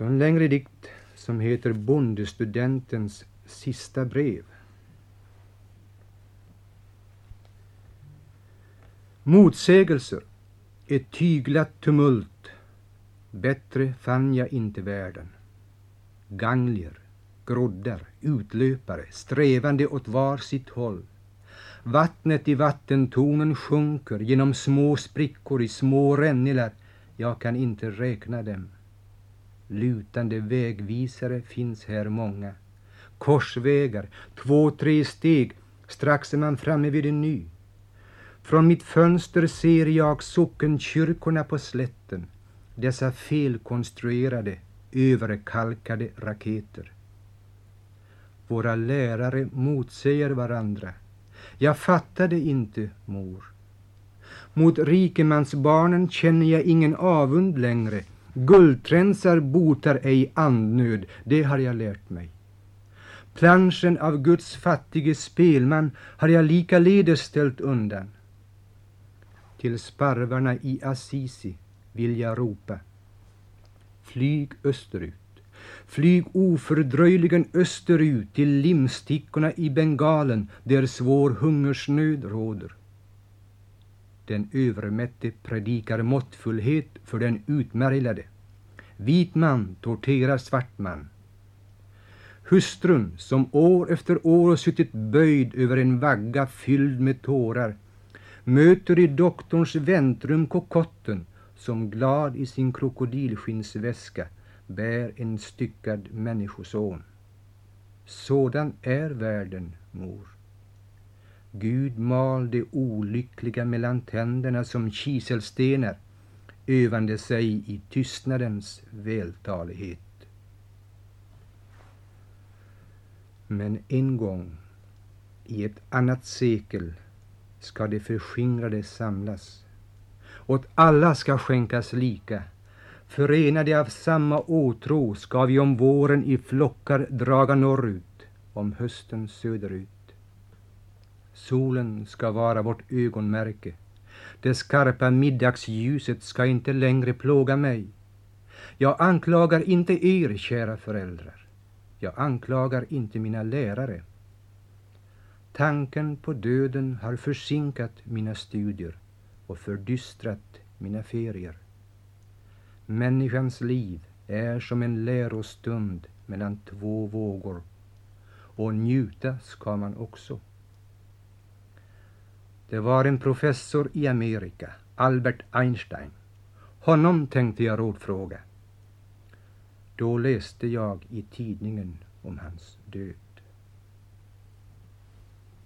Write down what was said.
Så en längre dikt som heter Bondestudentens sista brev. Motsägelser, ett tyglat tumult, bättre fann jag inte världen. Ganglier, groddar, utlöpare, strävande åt var sitt håll. Vattnet i vattentornen sjunker genom små sprickor i små rännilar, jag kan inte räkna dem. Lutande vägvisare finns här många. Korsvägar, två, tre steg, strax är man framme vid en ny. Från mitt fönster ser jag sockenkyrkorna på slätten, dessa felkonstruerade, överkalkade raketer. Våra lärare motsäger varandra. Jag fattade inte, mor. Mot rikemansbarnen känner jag ingen avund längre. Guldtränsar botar ej andnöd, det har jag lärt mig. Planschen av Guds fattige spelman har jag likaledes ställt undan. Till sparvarna i Assisi vill jag ropa. Flyg österut. Flyg ofördröjligen österut till limstickorna i Bengalen där svår hungersnöd råder. Den övermätte predikar måttfullhet för den utmärglade. Vit man torterar svart man. Hustrun som år efter år suttit böjd över en vagga fylld med tårar möter i doktorns väntrum kokotten som glad i sin krokodilskinnsväska bär en styckad människoson. Sådan är världen, mor. Gud mal de olyckliga mellan tänderna som kiselstenar, övande sig i tystnadens vältalighet. Men en gång, i ett annat sekel, ska de förskingrade samlas. Åt alla ska skänkas lika. Förenade av samma åtrå ska vi om våren i flockar draga norrut, om hösten söderut. Solen ska vara vårt ögonmärke. Det skarpa middagsljuset ska inte längre plåga mig. Jag anklagar inte er, kära föräldrar. Jag anklagar inte mina lärare. Tanken på döden har försinkat mina studier och fördystrat mina ferier. Människans liv är som en lärostund mellan två vågor och njuta ska man också. Det var en professor i Amerika, Albert Einstein. Honom tänkte jag rådfråga. Då läste jag i tidningen om hans död.